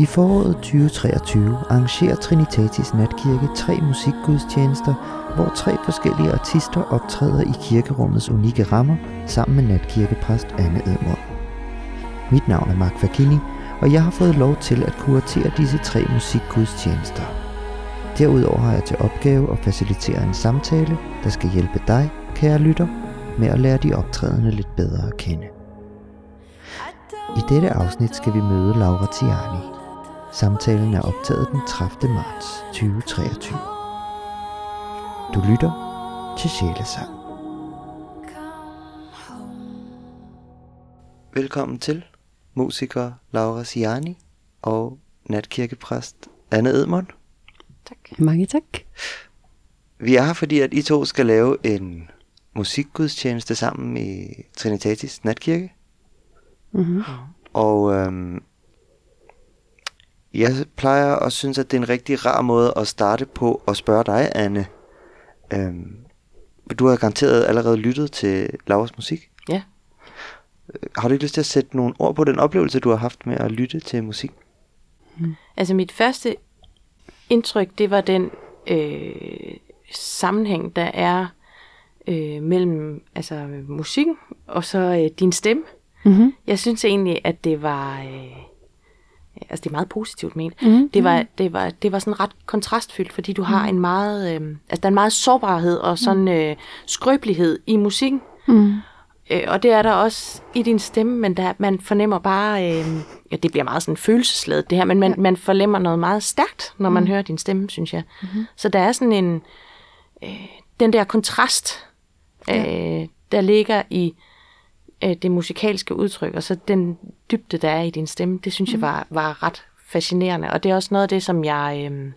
I foråret 2023 arrangerer Trinitatis Natkirke tre musikgudstjenester, hvor tre forskellige artister optræder i kirkerummets unikke rammer sammen med natkirkepræst Anne Edmund. Mit navn er Mark Fakini, og jeg har fået lov til at kuratere disse tre musikgudstjenester. Derudover har jeg til opgave at facilitere en samtale, der skal hjælpe dig, kære lytter, med at lære de optrædende lidt bedre at kende. I dette afsnit skal vi møde Laura Tiani. Samtalen er optaget den 30. marts 2023. Du lytter til Sjælesang. Velkommen til musiker Laura Siani og natkirkepræst Anne Edmund. Tak. Mange tak. Vi er her, fordi at I to skal lave en musikgudstjeneste sammen i Trinitatis Natkirke. Mm-hmm. Og øhm, jeg plejer at synes, at det er en rigtig rar måde at starte på at spørge dig, Anne. Øhm, du har garanteret allerede lyttet til Lauras musik. Ja. Har du ikke lyst til at sætte nogle ord på den oplevelse, du har haft med at lytte til musik? Altså mit første indtryk, det var den øh, sammenhæng, der er øh, mellem altså, musikken og så øh, din stemme. Mm-hmm. Jeg synes egentlig, at det var... Øh, altså det er meget positivt ment. Mm-hmm. Det var, det var, det var sådan ret kontrastfyldt, fordi du har en meget... Øh, altså der er en meget sårbarhed og sådan øh, skrøbelighed i musikken. Mm. Øh, og det er der også i din stemme, men der, man fornemmer bare, øh, ja, det bliver meget sådan følelsesladet det her, men man, Ja. man fornemmer noget meget stærkt, når man hører din stemme, synes jeg. Mm-hmm. Så der er sådan en, øh, den der kontrast, øh, der ligger i øh, det musikalske udtryk, og så den dybde, der er i din stemme, det synes mm. jeg var, var ret fascinerende, og det er også noget af det, som jeg, øh,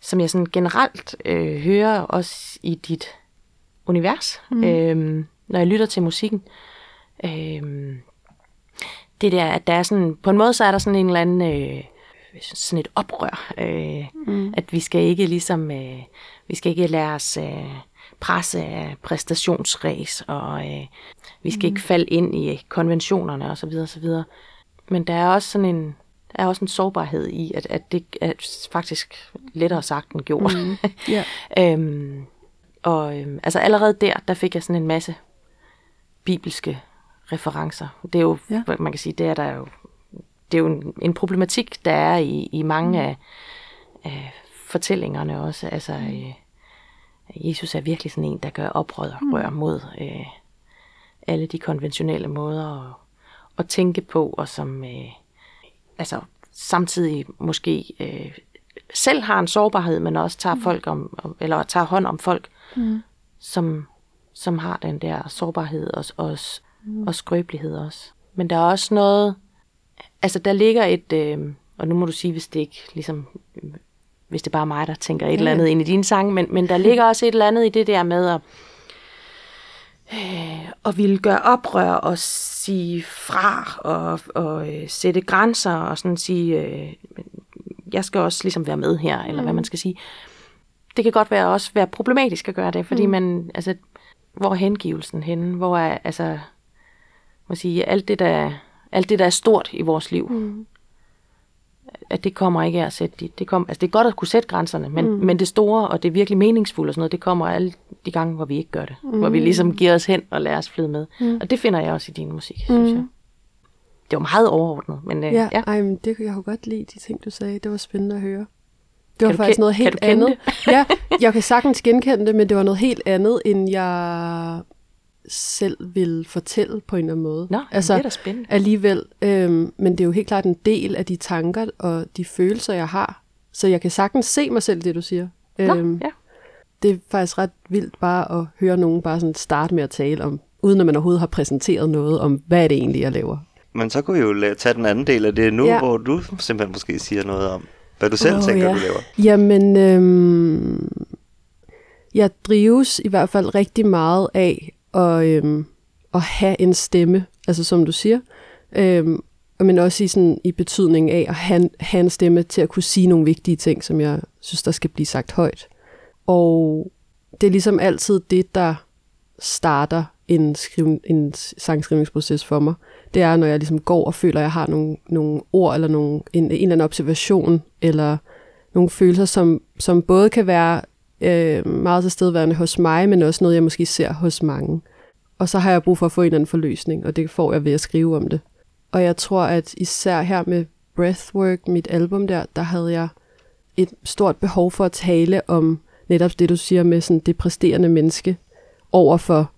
som jeg sådan generelt øh, hører også i dit univers, mm. øh, når jeg lytter til musikken. Øh, det der, at der er sådan, på en måde så er der sådan en eller anden, øh, sådan et oprør, øh, mm. at vi skal ikke ligesom, øh, vi skal ikke lade os øh, presse af præstationsræs, og øh, vi skal mm. ikke falde ind i konventionerne og så videre, og så videre. Men der er også sådan en, der er også en sårbarhed i, at, at det er faktisk lettere sagt end gjort. Mm. Ja. Øhm, og øhm, altså allerede der, der fik jeg sådan en masse bibelske referencer. Det er jo, Ja. ja. man kan sige, det er der jo, det er jo en, en problematik, der er i, i mange mm. af, af fortællingerne også. Altså, øh, Jesus er virkelig sådan en, der gør oprør rør mod øh, alle de konventionelle måder at, at tænke på, og som øh, altså samtidig måske øh, selv har en sårbarhed, men også tager folk om, om eller tager hånd om folk, Mm. som, som har den der sårbarhed og, og, og skrøbelighed også. Men der er også noget, altså der ligger et, øh, og nu må du sige, hvis det ikke ligesom, hvis det bare er mig, der tænker et Ja, eller andet ind i dine sange, men, men der ligger også et eller andet i det der med at, øh, at ville gøre oprør og sige fra og, og øh, sætte grænser og sådan sige, øh, jeg skal også ligesom være med her, eller hvad man skal sige. Det kan godt være også være problematisk at gøre det, fordi mm. man, altså, hvor er hengivelsen henne? Hvor er, altså, må sige, alt det, der, alt det, der er stort i vores liv, Mm. At det kommer ikke af at sætte de, det, kom, altså det er godt at kunne sætte grænserne, men, mm. men det store, og det virkelig meningsfulde og sådan noget, det kommer alle de gange, hvor vi ikke gør det. Mm. Hvor vi ligesom giver os hen og lader os flyde med. Mm. Og det finder jeg også i din musik, synes jeg. Det var meget overordnet, men øh, Ja, ja. Ej, men det, jeg kunne godt lide de ting, du sagde. Det var spændende at høre. Det var Kan faktisk noget helt andet. ja, jeg kan sagtens genkende det, men det var noget helt andet, end jeg selv ville fortælle på en eller anden måde. Nå, altså, det er da spændende. alligevel. Øhm, men det er jo helt klart en del af de tanker og de følelser, jeg har. Så jeg kan sagtens se mig selv, det du siger. Øhm, Nå, ja. Det er faktisk ret vildt bare at høre nogen bare sådan starte med at tale om, uden at man overhovedet har præsenteret noget om, hvad er det egentlig, jeg laver. Men så kunne vi jo tage den anden del af det nu, Ja. hvor du simpelthen måske siger noget om, hvad du selv oh, tænker, ja. du laver. Jamen, øhm, jeg drives i hvert fald rigtig meget af og, øhm, at have en stemme, altså som du siger, øhm, men også i, sådan, i betydning af at have, have en stemme til at kunne sige nogle vigtige ting, som jeg synes, der skal blive sagt højt. Og det er ligesom altid det, der starter en, skrive, en sangskrivningsproces for mig. Det er, når jeg ligesom går og føler, at jeg har nogle, nogle ord, eller nogle, en, en eller anden observation, eller nogle følelser, som, som både kan være øh, meget tilstedeværende hos mig, men også noget, jeg måske ser hos mange. Og så har jeg brug for at få en eller anden forløsning, og det får jeg ved at skrive om det. Og jeg tror, at især her med Breathwork, mit album der, der havde jeg et stort behov for at tale om netop det, du siger med sådan det præsterende menneske over for,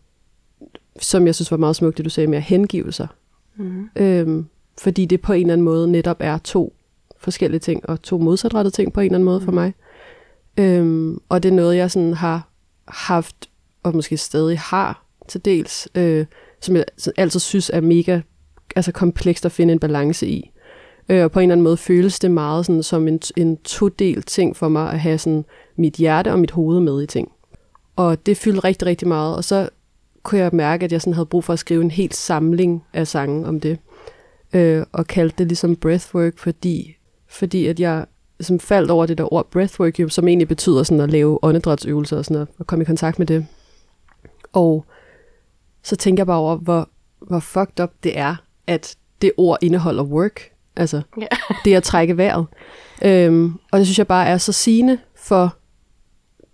som jeg synes var meget smukt, det du sagde med at hengive sig. Mm. Øhm, fordi det på en eller anden måde netop er to forskellige ting, og to modsatrettede ting på en eller anden måde mm. for mig. Øhm, og det er noget, jeg sådan har haft, og måske stadig har til dels, øh, som jeg altid synes er mega altså komplekst at finde en balance i. Øh, og på en eller anden måde føles det meget sådan, som en, en todel ting for mig at have sådan mit hjerte og mit hoved med i ting. Og det fyldte rigtig, rigtig meget. Og så kunne jeg mærke, at jeg sådan havde brug for at skrive en helt samling af sange om det. Øh, og kaldte det ligesom breathwork, fordi, fordi at jeg som faldt over det der ord breathwork, jo, som egentlig betyder sådan at lave åndedrætsøvelser og sådan noget, og komme i kontakt med det. Og så tænker jeg bare over, hvor, hvor fucked up det er, at det ord indeholder work. Altså, yeah. det at trække vejret. Øhm, og det synes jeg bare er så sigende for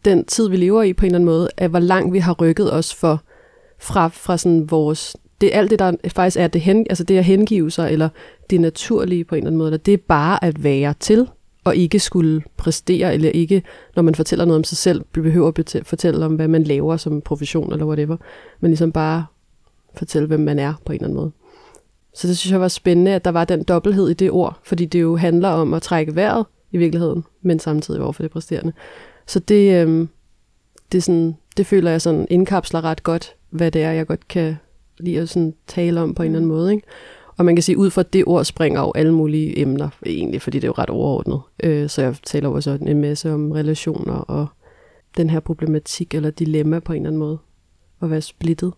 den tid, vi lever i på en eller anden måde, at hvor langt vi har rykket os for, fra, fra sådan vores... Det, alt det, der faktisk er det, hen, altså det at hengive sig, eller det naturlige på en eller anden måde, eller det er bare at være til, og ikke skulle præstere, eller ikke, når man fortæller noget om sig selv, behøver at fortælle om, hvad man laver som profession, eller whatever, men ligesom bare fortælle, hvem man er på en eller anden måde. Så det synes jeg var spændende, at der var den dobbelthed i det ord, fordi det jo handler om at trække vejret i virkeligheden, men samtidig over for det præsterende. Så det, øh, det, sådan, det føler jeg sådan indkapsler ret godt, hvad det er, jeg godt kan lide at sådan tale om på en eller anden måde. Ikke? Og man kan sige, ud fra det ord springer jo alle mulige emner, egentlig, fordi det er jo ret overordnet. Øh, så jeg taler også en masse om relationer og den her problematik eller dilemma på en eller anden måde. At være splittet.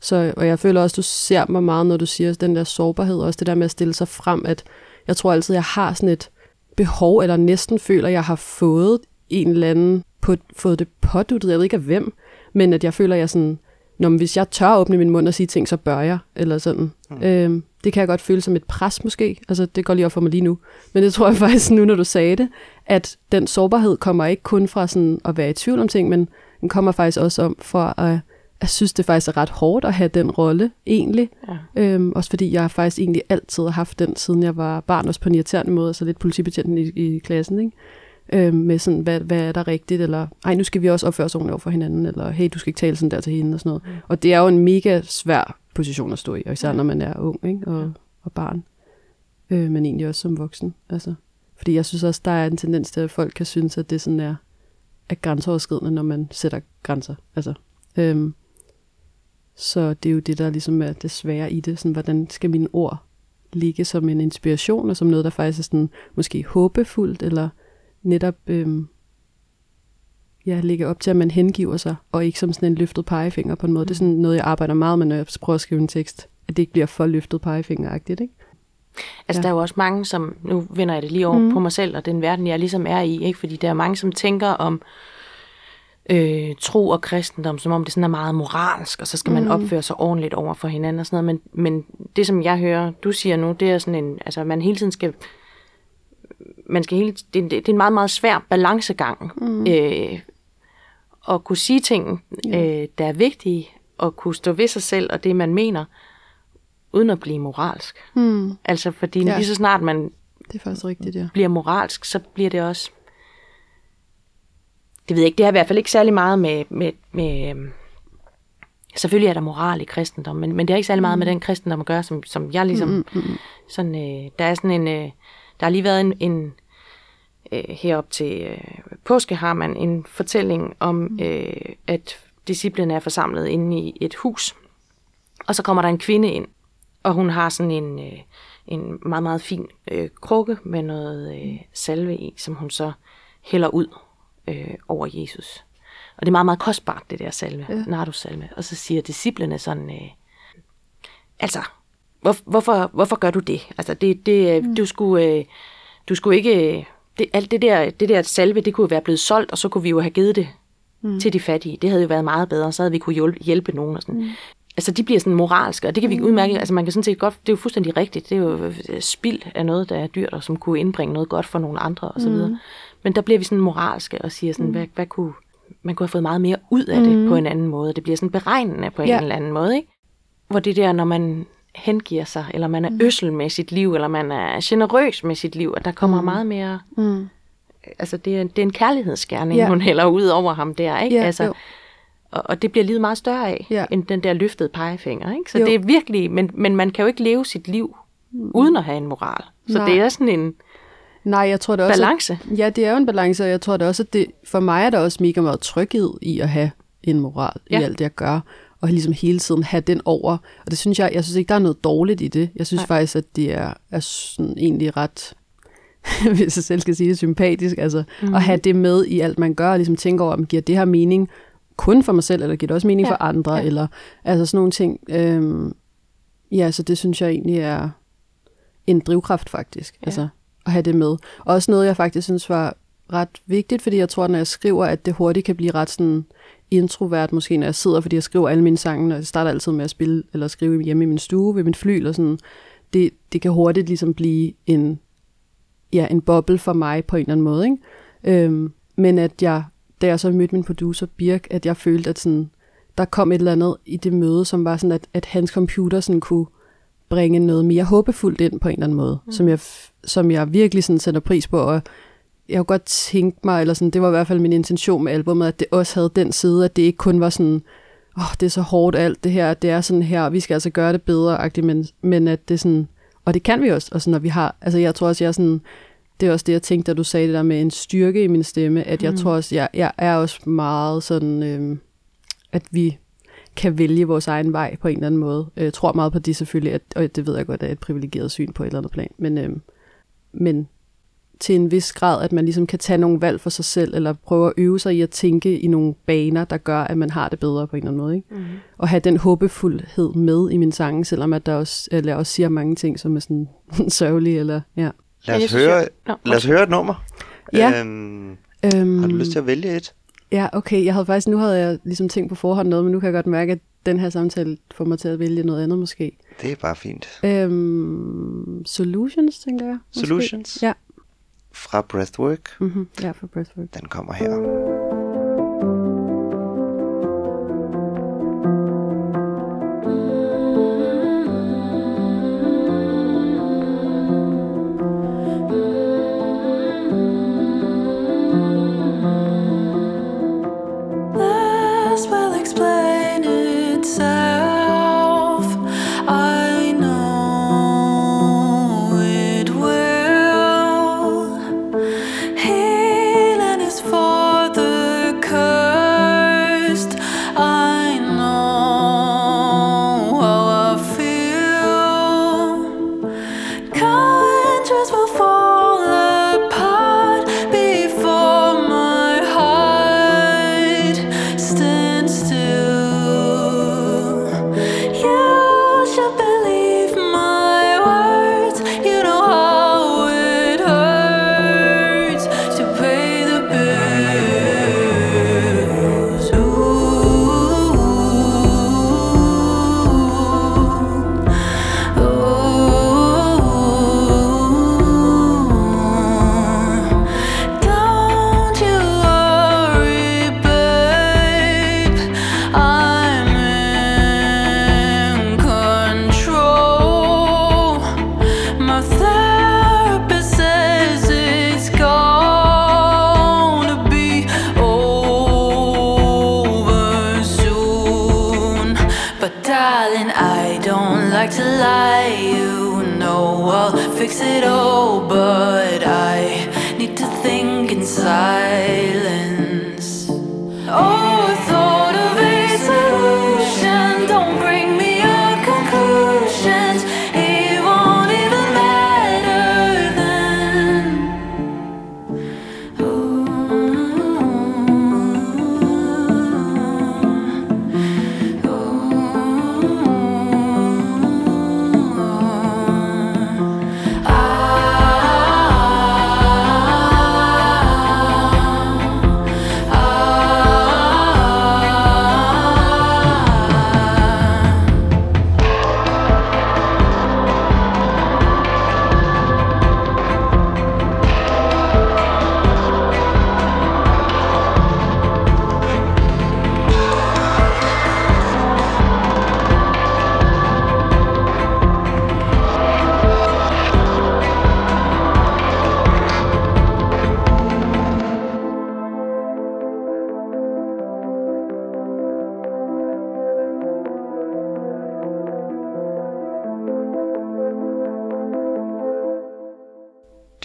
Så, og jeg føler også, du ser mig meget, når du siger den der sårbarhed, også det der med at stille sig frem, at jeg tror altid, jeg har sådan et behov, eller næsten føler, at jeg har fået en eller anden, på, fået det påduttet, jeg ved ikke af hvem, men at jeg føler, jeg sådan, når hvis jeg tør åbne min mund og sige ting, så bør jeg, eller sådan. Mm. Øhm, det kan jeg godt føle som et pres måske, altså det går lige op for mig lige nu, men det tror jeg faktisk nu, når du sagde det, at den sårbarhed kommer ikke kun fra sådan at være i tvivl om ting, men den kommer faktisk også om for at jeg synes, det faktisk er ret hårdt at have den rolle, egentlig. Ja. Øhm, også fordi jeg faktisk egentlig altid har haft den, siden jeg var barn, også på en irriterende måde, så lidt politibetjenten i, i klassen, ikke? Øhm, med sådan, hvad, hvad er der rigtigt, eller ej, nu skal vi også opføre os ordentligt over for hinanden, eller hey, du skal ikke tale sådan der til hende, og sådan noget. Mm. Og det er jo en mega svær position at stå i, og især ja. når man er ung, ikke? Og, og barn. Øh, men egentlig også som voksen, altså. Fordi jeg synes også, der er en tendens til, at folk kan synes, at det sådan er, er grænseoverskridende, når man sætter grænser. Altså, øhm, så det er jo det, der ligesom er det svære i det. Sådan, hvordan skal mine ord ligge som en inspiration, og som noget, der faktisk er sådan, måske håbefuldt, eller netop øhm, ja, ligger op til, at man hengiver sig, og ikke som sådan en løftet pegefinger på en måde. Det er sådan noget, jeg arbejder meget med, når jeg prøver at skrive en tekst, at det ikke bliver for løftet pegefingeragtigt, ikke? Altså, ja. der er jo også mange, som, nu vender jeg det lige over mm. på mig selv, og den verden, jeg ligesom er i, ikke? Fordi der er mange, som tænker om, øh, tro og kristendom, som om det sådan er meget moralsk, og så skal man mm. opføre sig ordentligt over for hinanden og sådan noget. Men, men det, som jeg hører, du siger nu, det er sådan en, altså man hele tiden skal, man skal hele, det, det er en meget, meget svær balancegang. Mm. Øh, at kunne sige ting, øh, der er vigtige, og kunne stå ved sig selv og det, man mener, uden at blive moralsk. Mm. Altså, fordi ja. lige så snart man det er faktisk rigtigt, ja. bliver moralsk, så bliver det også det ved jeg ikke, det har i hvert fald ikke særlig meget med, med, med øhm, selvfølgelig er der moral i kristendom, men, men det har ikke særlig meget mm. med den kristendom at gøre, som, som jeg ligesom, mm, mm, mm. sådan, øh, der er sådan en, øh, der har lige været en, en øh, herop til øh, påske har man en fortælling om, mm. øh, at disciplene er forsamlet inde i et hus, og så kommer der en kvinde ind, og hun har sådan en, øh, en meget, meget fin øh, krukke med noget øh, salve i, som hun så hælder ud øh, over Jesus. Og det er meget, meget kostbart, det der salve, ja. Nardus salve. Og så siger disciplene sådan, øh, altså, hvor, hvorfor, hvorfor gør du det? Altså, det, det, mm. du, skulle, øh, du skulle ikke, det, alt det der, det der salve, det kunne være blevet solgt, og så kunne vi jo have givet det mm. til de fattige. Det havde jo været meget bedre, så havde vi kunne hjælpe, hjælpe nogen. Og sådan. Mm. altså de bliver sådan moralske, og det kan vi udmærke, altså man kan sådan set godt, det er jo fuldstændig rigtigt, det er jo øh, spild af noget, der er dyrt, og som kunne indbringe noget godt for nogle andre osv. Mm. Men der bliver vi sådan moralske og siger sådan, mm. hvad, hvad kunne, man kunne have fået meget mere ud af det mm. på en anden måde. Det bliver sådan beregnende på en Ja. eller anden måde, ikke? Hvor det der, når man hengiver sig, eller man er Mm. øssel med sit liv, eller man er generøs med sit liv, at der kommer Mm. meget mere, Mm. altså det er, det er en kærlighedsgerning, Ja. hun hælder ud over ham der, ikke? Ja, altså, jo. og, og det bliver livet meget større af, Ja. end den der løftede pegefinger. Ikke? Så Jo. det er virkelig, men, men man kan jo ikke leve sit liv uden at have en moral. Så Nej. det er sådan en Nej, jeg tror det også... balance. At, ja, det er jo en balance, og jeg tror det også, at det, for mig er der også mega meget tryghed i at have en moral ja. Ja. i alt det, jeg gør, og ligesom hele tiden have den over. Og det synes jeg, jeg synes ikke, der er noget dårligt i det. Jeg synes Nej. Faktisk, at det er, er sådan egentlig ret, hvis jeg selv skal sige det, sympatisk, altså Mhm. mm. at have det med i alt, man gør, og ligesom tænke over, om giver det her mening kun for mig selv, eller giver det også mening Ja. for andre, Ja. eller altså sådan nogle ting. Øhm, ja, så det synes jeg egentlig er en drivkraft faktisk, Ja. altså at have det med. Også noget, jeg faktisk synes var ret vigtigt, fordi jeg tror, når jeg skriver, at det hurtigt kan blive ret sådan introvert, måske når jeg sidder, fordi jeg skriver alle mine sange, og jeg starter altid med at spille eller skrive hjemme i min stue ved min fly, eller sådan. Det, det kan hurtigt ligesom blive en, ja, en boble for mig på en eller anden måde. Ikke? Øhm, men at jeg, da jeg så mødte min producer Birk, at jeg følte, at sådan, der kom et eller andet i det møde, som var sådan, at, at hans computer sådan kunne bringe noget mere håbefuldt ind på en eller anden måde, mm. som, jeg, som jeg virkelig sådan sætter pris på, og jeg kunne godt tænke mig, eller sådan, det var i hvert fald min intention med albumet, at det også havde den side, at det ikke kun var sådan, åh, oh, det er så hårdt alt det her, det er sådan her, vi skal altså gøre det bedre, men, men at det sådan, og det kan vi også, og sådan, når vi har, altså jeg tror også, jeg er sådan, det er også det, jeg tænkte, da du sagde det der med en styrke i min stemme, at jeg Mm. tror også, jeg, jeg er også meget sådan, øhm, at vi kan vælge vores egen vej på en eller anden måde. Jeg tror meget på det selvfølgelig, at, og det ved jeg godt, er et privilegeret syn på et eller andet plan, men, øhm, men til en vis grad, at man ligesom kan tage nogle valg for sig selv, eller prøve at øve sig i at tænke i nogle baner, der gør, at man har det bedre på en eller anden måde. Ikke? Mm. Og have den håbefuldhed med i min sange, selvom at der også, eller jeg også siger mange ting, som er sådan sørgelige, eller ja. Lad os, synes, høre, jeg- Nå, lad os høre et nummer. Ja. Øhm, Øhm, har du lyst til at vælge et? Ja, okay. Jeg havde faktisk, nu havde jeg ligesom tænkt på forhånd noget, men nu kan jeg godt mærke, at den her samtale får mig til at vælge noget andet måske. Det er bare fint. Øhm, solutions, tænker jeg. Måske. Solutions? Ja. Fra Breathwork. Mm-hmm. Ja, for Breathwork. Den kommer her.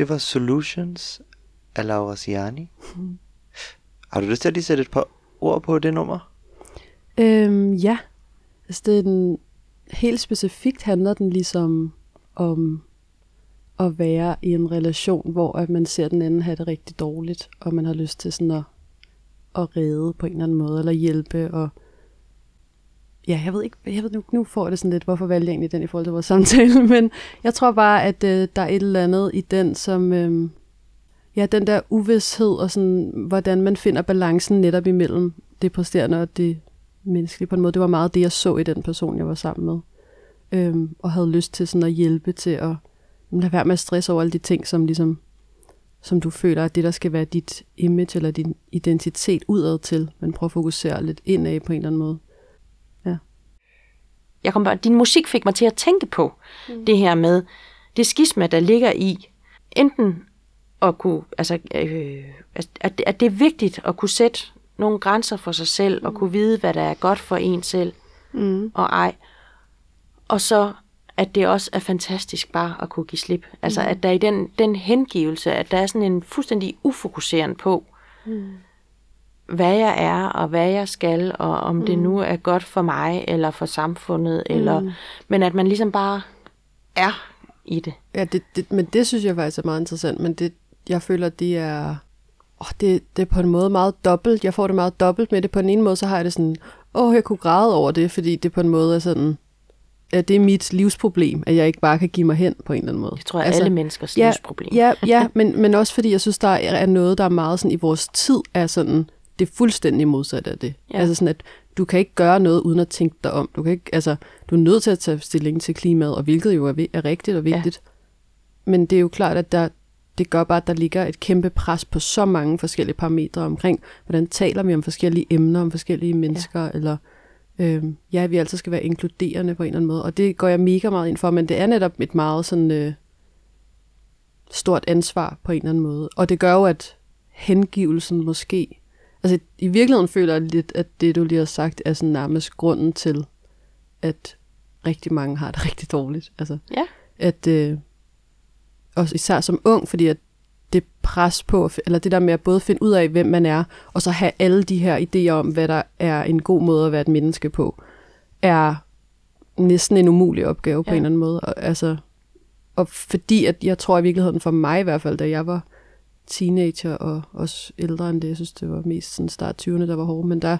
Var Solutions af Laura Ciani. Har du lyst til at lige sætte et par ord på det nummer? Øhm, ja, altså det er den, helt specifikt handler den ligesom om at være i en relation, hvor at man ser den anden have det rigtig dårligt, og man har lyst til sådan at, at redde på en eller anden måde, eller hjælpe, og ja, jeg ved ikke, jeg ved nu, nu får jeg det sådan lidt, hvorfor valgte jeg egentlig den i forhold til vores samtale, men jeg tror bare, at øh, der er et eller andet i den, som, øh, ja, den der uvidshed, og sådan, hvordan man finder balancen netop imellem det præsterende og det menneskelige på en måde. Det var meget det, jeg så i den person, jeg var sammen med. Øhm, og havde lyst til sådan at hjælpe til at lade være med at stresse over alle de ting, som ligesom som du føler, at det der skal være dit image eller din identitet udad til, men prøv at fokusere lidt indad på en eller anden måde jeg kom bare, din musik fik mig til at tænke på mm. det her med det skisma, der ligger i enten at kunne, altså, øh, at, at det er vigtigt at kunne sætte nogle grænser for sig selv, mm. og kunne vide, hvad der er godt for en selv, Mm. og ej. Og så, at det også er fantastisk bare at kunne give slip. Altså, at der i den, den hengivelse, at der er sådan en fuldstændig ufokuseren på, Mm. Hvad jeg er, og hvad jeg skal, og om mm. det nu er godt for mig, eller for samfundet, mm. eller, men at man ligesom bare er i det. Ja, det, det, men det synes jeg faktisk er meget interessant, men det, jeg føler, det er, åh, det, det er på en måde meget dobbelt. Jeg får det meget dobbelt med det. På den ene måde, så har jeg det sådan, åh, jeg kunne græde over det, fordi det på en måde er sådan, at det er mit livsproblem, at jeg ikke bare kan give mig hen på en eller anden måde. Det tror jeg altså, alle menneskers ja, livsproblem. Ja, ja men, men også fordi jeg synes, der er er noget, der er meget sådan i vores tid, er sådan, det er fuldstændig modsat af det. Ja. Altså sådan, at du kan ikke gøre noget uden at tænke dig om. Du, kan ikke, altså, du er nødt til at tage stilling til klimaet, og hvilket jo er, er rigtigt og vigtigt. Ja. Men det er jo klart, at der, det gør bare, at der ligger et kæmpe pres på så mange forskellige parametre omkring, hvordan taler vi om forskellige emner, om forskellige mennesker, ja. eller øhm, ja, vi altid skal være inkluderende på en eller anden måde. Og det går jeg mega meget ind for, men det er netop et meget sådan øh, stort ansvar på en eller anden måde. Og det gør jo, at hengivelsen måske... Altså i virkeligheden føler jeg lidt, at det du lige har sagt, er sådan nærmest grunden til, at rigtig mange har det rigtig dårligt. Altså, Ja. at øh, også især som ung, fordi at det pres på, eller det der med at både finde ud af, hvem man er, og så have alle de her idéer om, hvad der er en god måde at være et menneske på, er næsten en umulig opgave på Ja. en eller anden måde. Og, altså, og fordi at jeg tror i virkeligheden for mig i hvert fald, da jeg var teenager og også ældre end det, jeg synes det var mest sådan start 20'erne, der var hårde, men der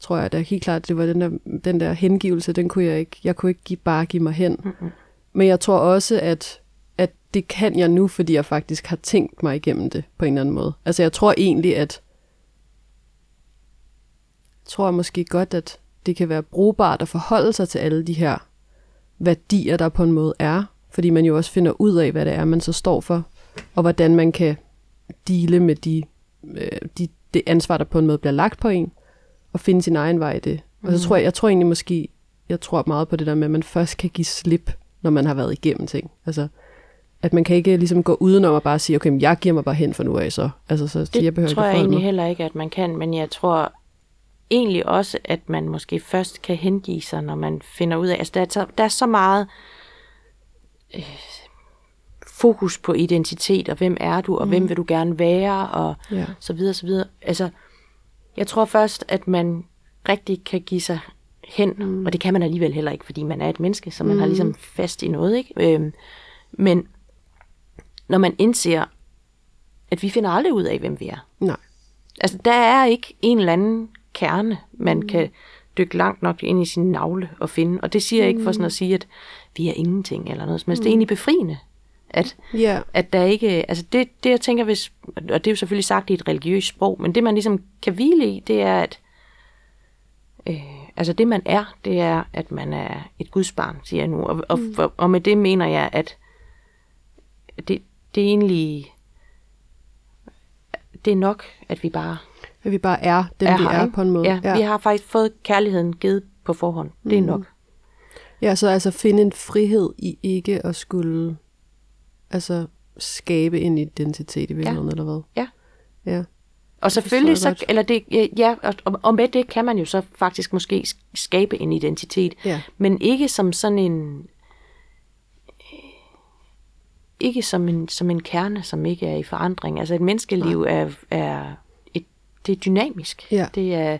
tror jeg da helt klart, det var den der, den der hengivelse, den kunne jeg ikke, jeg kunne ikke give, bare give mig hen. Mm-mm. Men jeg tror også, at, at det kan jeg nu, fordi jeg faktisk har tænkt mig igennem det på en eller anden måde. Altså jeg tror egentlig, at jeg tror måske godt, at det kan være brugbart at forholde sig til alle de her værdier, der på en måde er. Fordi man jo også finder ud af, hvad det er, man så står for, og hvordan man kan dele med de, øh, de, det ansvar, der på en måde bliver lagt på en, og finde sin egen vej i det. Og så tror jeg, jeg tror egentlig måske, jeg tror meget på det der med, at man først kan give slip, når man har været igennem ting. Altså, at man kan ikke ligesom gå udenom og bare sige, okay, men jeg giver mig bare hen for nu af så. Altså, så Det jeg behøver tror ikke jeg egentlig mig. heller ikke, at man kan, men jeg tror egentlig også, at man måske først kan hengive sig, når man finder ud af, altså der er så, der er så meget øh, fokus på identitet, og hvem er du, og mm. hvem vil du gerne være, og Ja. så videre, så videre. Altså, jeg tror først, at man rigtig kan give sig hen, mm. og det kan man alligevel heller ikke, fordi man er et menneske, så man mm. har ligesom fast i noget, ikke? Øhm, men når man indser, at vi finder aldrig ud af, hvem vi er. Nej. Altså, der er ikke en eller anden kerne, man mm. kan dykke langt nok ind i sin navle og finde. Og det siger jeg ikke for sådan at sige, at vi er ingenting eller noget som helst. Mm. Det er egentlig befriende, at, Ja, at der ikke... Altså, det, det jeg tænker, hvis... Og det er jo selvfølgelig sagt i et religiøst sprog, men det man ligesom kan hvile i, det er, at... Øh, altså, det man er, det er, at man er et gudsbarn, siger jeg nu. Og, og, mm. og, og med det mener jeg, at det, det er egentlig... Det er nok, at vi bare at vi bare er dem, er vi her, er ikke? på en måde. Ja, ja, vi har faktisk fået kærligheden givet på forhånd. Det er nok. Ja, så altså finde en frihed i ikke at skulle altså skabe en identitet i virkeligheden, eller hvad? Ja. Ja. Og selvfølgelig, så, eller det, ja, og, og med det kan man jo så faktisk måske sk- skabe en identitet. Ja. Men ikke som sådan en... ikke som en, som en kerne, som ikke er i forandring. Altså et menneskeliv er, er et, det er dynamisk. Ja. Det er,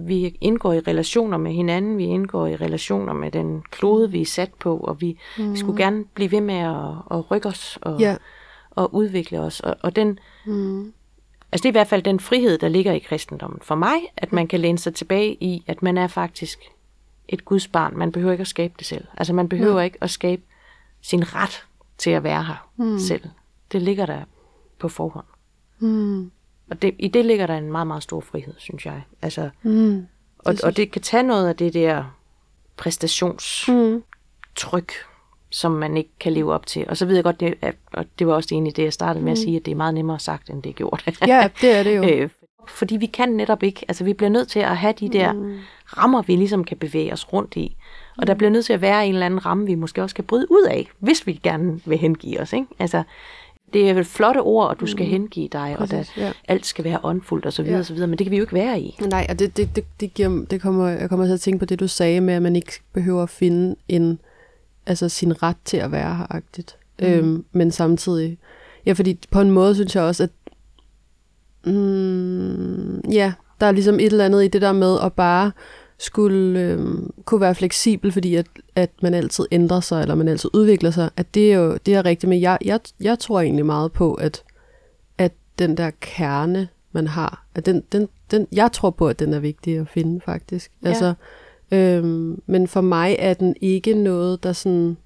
vi indgår i relationer med hinanden, vi indgår i relationer med den klode, vi er sat på, og vi, mm. vi skulle gerne blive ved med at, at rykke os og, Ja. og udvikle os. Og, og den, mm. altså det er i hvert fald den frihed, der ligger i kristendommen. For mig, at man kan læne sig tilbage i, at man er faktisk et Guds barn. Man behøver ikke at skabe det selv. Altså man behøver ikke at skabe sin ret til at være her mm. selv. Det ligger der på forhånd. Mm. Og det, i det ligger der en meget, meget stor frihed, synes jeg. Altså, Mm. og, og det kan tage noget af det der præstationstryk, Mm. som man ikke kan leve op til. Og så ved jeg godt, det, at, og det var også egentlig det, jeg startede med at sige, at det er meget nemmere sagt, end det er gjort. Ja, det er det jo. øh, fordi vi kan netop ikke, altså vi bliver nødt til at have de der mm. rammer, vi ligesom kan bevæge os rundt i. Og der bliver nødt til at være en eller anden ramme, vi måske også kan bryde ud af, hvis vi gerne vil hengive os. Ikke? Altså, det er vel flotte ord, og du skal hengive dig, og Præcis, der, ja. alt skal være åndfuldt og så videre, Ja. og så videre, men det kan vi jo ikke være i. Nej, og det, det, det, det, giver, det kommer, jeg kommer til at tænke på det, du sagde med, at man ikke behøver at finde en, altså sin ret til at være her-agtigt. Mm. Øhm, men samtidig, ja, fordi på en måde synes jeg også, at mm, ja, der er ligesom et eller andet i det der med at bare skulle øhm, kunne være fleksibel, fordi at, at man altid ændrer sig, eller man altid udvikler sig, at det er jo det er rigtigt, men jeg, jeg, jeg tror egentlig meget på, at, at den der kerne, man har, at den, den, den, jeg tror på, at den er vigtig at finde, faktisk. Ja. Altså, øhm, men for mig er den ikke noget, der sådan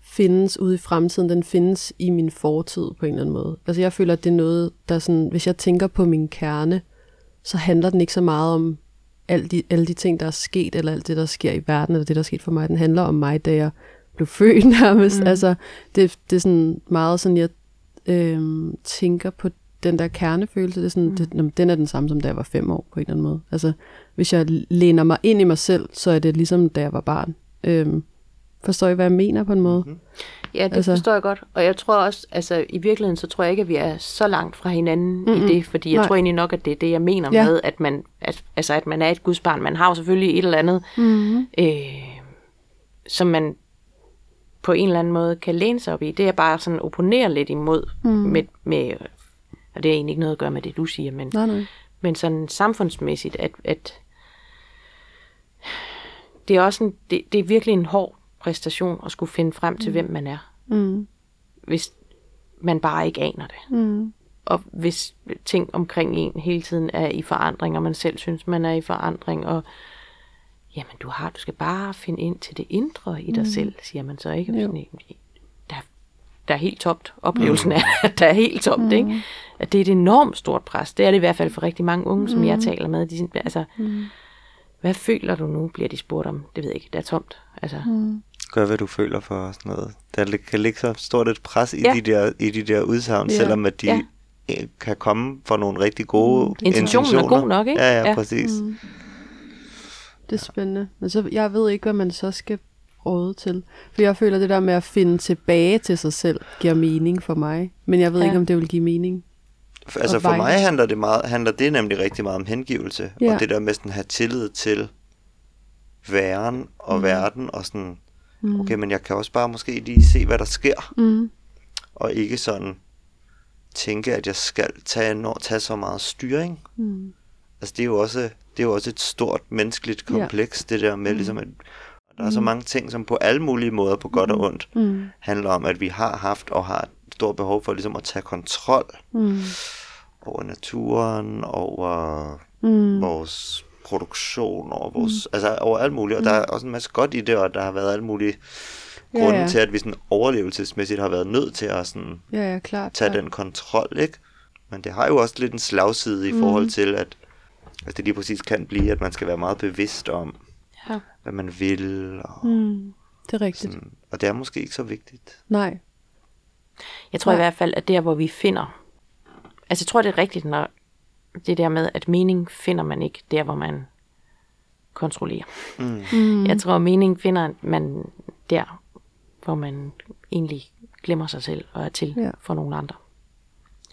findes ude i fremtiden, den findes i min fortid på en eller anden måde. Altså jeg føler, at det er noget, der sådan, hvis jeg tænker på min kerne, så handler den ikke så meget om alle de, alle de ting, der er sket, eller alt det, der sker i verden, eller det, der er sket for mig. Den handler om mig, da jeg blev født nærmest. Mm. Altså, det, det er sådan meget sådan, jeg øhm, tænker på den der kernefølelse. Det er sådan, mm. det, den er den samme, som da jeg var fem år, på en eller anden måde. Altså, hvis jeg læner mig ind i mig selv, så er det ligesom, da jeg var barn. Øhm, forstår I, hvad jeg mener på en måde? Mm. Ja, det Altså- forstår jeg godt. Og jeg tror også, altså i virkeligheden, så tror jeg ikke, at vi er så langt fra hinanden Mm-mm. mm-hmm. i det, fordi jeg Nej. tror egentlig nok, at det er det, jeg mener Ja. med, at man, at, altså, at man er et gudsbarn. Man har jo selvfølgelig et eller andet, Mm-hmm. øh, som man på en eller anden måde kan læne sig op i. Det er bare sådan opponere lidt imod, Mm. med, med, og det er egentlig ikke noget at gøre med det, du siger, men, Nej, nej. men sådan samfundsmæssigt, at, at det er også en, det, det er virkelig en hård præstation at skulle finde frem til, mm. hvem man er Mm. hvis man bare ikke aner det. Mm. Og hvis ting omkring en hele tiden er i forandring, og man selv synes, man er i forandring, og jamen, du har, du skal bare finde ind til det indre i dig mm. selv, siger man så ikke. Sådan, Der, der er helt topt. Oplevelsen er, at der er helt topt, mm. ikke? At det er et enormt stort pres. Det er det i hvert fald for rigtig mange unge, som jeg taler med. De, altså, mm. hvad føler du nu, bliver de spurgt om. Det ved jeg ikke, det er tomt. Altså, mm. Gør, hvad du føler for og sådan noget. Der kan ligge så stort et pres i, Ja. de, der, i de der udsagn, Ja. selvom at de Ja. ja. kan komme fra nogle rigtig gode mm. Intentionen er god nok, ikke? Ja, ja, Ja. præcis. Mm. Det er spændende. Men så, jeg ved ikke, hvad man så skal råde til. For jeg føler, det der med at finde tilbage til sig selv, giver mening for mig. Men jeg ved Ja. ikke, om det vil give mening. Altså Og for mig handler det, meget, handler det nemlig rigtig meget om hengivelse. Ja. Og det der med sådan at have tillid til væren og mm. verden. Og sådan, Mm. okay, men jeg kan også bare måske lige se, hvad der sker. Mm. Og ikke sådan tænke, at jeg skal tage, når, tage så meget styring. Mm. Altså det er jo også, det er jo også et stort menneskeligt kompleks, ja. det der med ligesom at der er så mange ting, som på alle mulige måder, på godt og ondt, Mm. handler om, at vi har haft og har et stort behov for ligesom at tage kontrol Mm. over naturen, over Mm. vores produktion, over vores, mm. altså over alt muligt. Og der er også en masse godt i det, og der har været alle mulige Ja, grunde ja. til, at vi sådan overlevelsesmæssigt har været nødt til at sådan Ja, ja, klart. tage klart. den kontrol, ikke? Men det har jo også lidt en slagside i forhold til, at altså det lige præcis kan blive, at man skal være meget bevidst om, Ja. hvad man vil, og, Mm. Det er rigtigt. sådan, og det er måske ikke så vigtigt. Nej. Jeg tror Nej. i hvert fald, at der, hvor vi finder... Altså, jeg tror, det er rigtigt, når det der med, at mening finder man ikke der, hvor man kontrollerer. Mm. Mm. Jeg tror, mening finder man der, hvor man egentlig glemmer sig selv og er til Ja. ja. for nogle andre.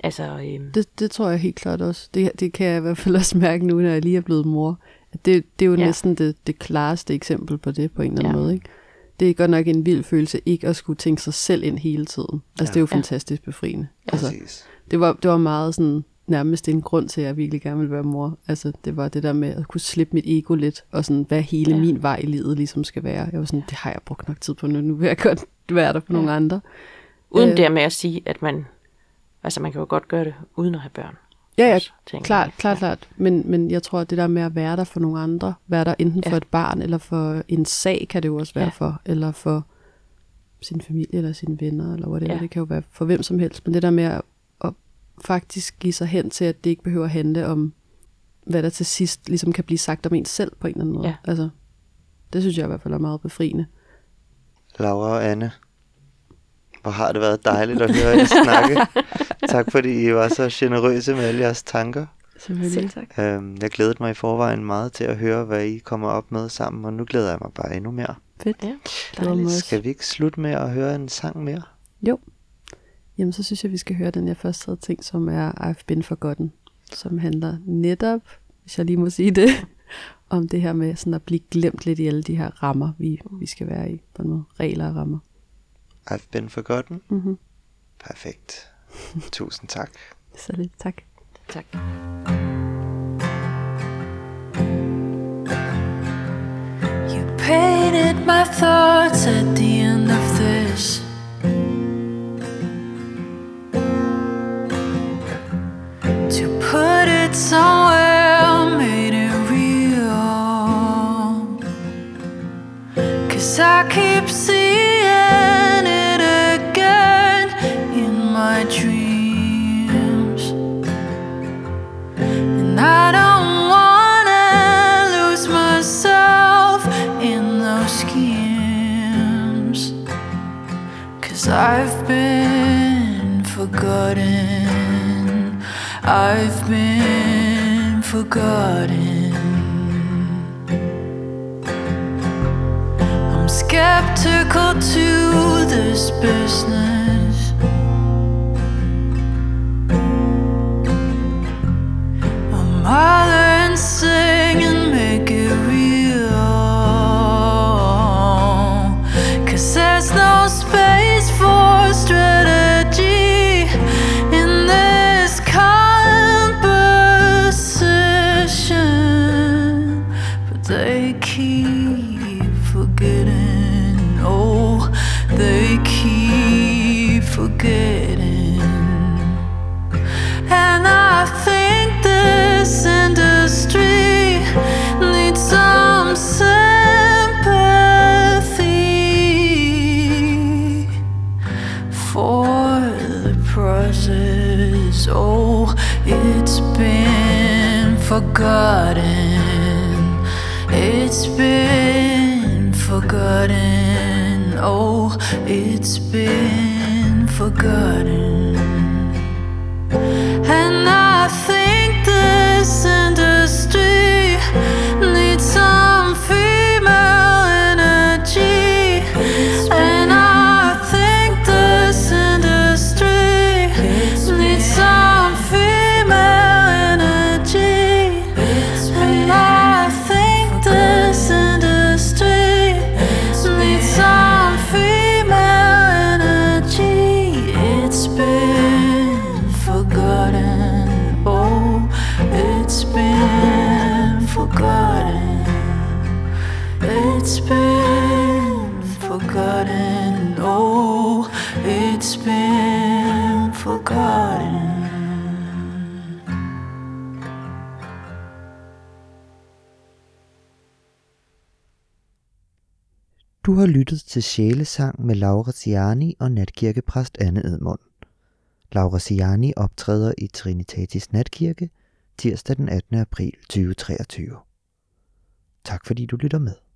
Altså, øhm, Det, det tror jeg helt klart også. Det, det kan jeg i hvert fald også mærke nu, når jeg lige er blevet mor. At det, det er jo ja. Ja. næsten det, det klareste eksempel på det på en eller anden Ja. måde. Ikke? det er godt nok en vild følelse ikke at skulle tænke sig selv ind hele tiden. Altså, Ja. det er jo Ja. fantastisk befriende. Altså, Præcis. det var, det var meget sådan nærmest en grund til, at jeg virkelig gerne ville være mor. Altså, det var det der med at kunne slippe mit ego lidt, og sådan, hvad hele Ja. min vej i livet ligesom skal være. Jeg var sådan, det har jeg brugt nok tid på nu, nu vil jeg godt være der for Ja. nogle andre. Uden Øh. det med at sige, at man... Altså, man kan jo godt gøre det, uden at have børn. Ja, ja, også, tænker klart, klart, Ja. klart. Men, men jeg tror, at det der med at være der for nogle andre, være der enten Ja. for et barn, eller for en sag, kan det jo også være Ja. for, eller for sin familie, eller sine venner, eller whatever. Ja. Det kan jo være for hvem som helst. Men det der med at faktisk give sig hen til, at det ikke behøver at handle om, hvad der til sidst ligesom kan blive sagt om en selv på en eller anden måde. Ja. Altså, det synes jeg i hvert fald er meget befriende. Laura og Anne, hvor har det været dejligt at høre jer snakke. tak fordi I var så generøse med alle jeres tanker. Selvfølgelig. tak. Øhm, jeg glædede mig i forvejen meget til at høre, hvad I kommer op med sammen, og nu glæder jeg mig bare endnu mere. Fedt. Ja. Skal vi ikke slutte med at høre en sang mere? Jo. Jamen, så synes jeg, vi skal høre den, jeg først havde tænkt, som er I've Been Forgotten, som handler netop, hvis jeg lige må sige det, om det her med sådan at blive glemt lidt i alle de her rammer, vi, vi skal være i, på en måde. Regler og rammer. I've been forgotten. Mm-hmm. Perfekt. Tusind tak. Så lidt tak. Tak. You painted my thoughts at the end of this. To put it somewhere made it real. Cause I keep seeing been forgotten. Har lyttet til Sjælesang med Laura Ciani og natkirkepræst Anne Edmund. Laura Ciani optræder i Trinitatis Natkirke tirsdag den 18. april 2023. Tak fordi du lytter med.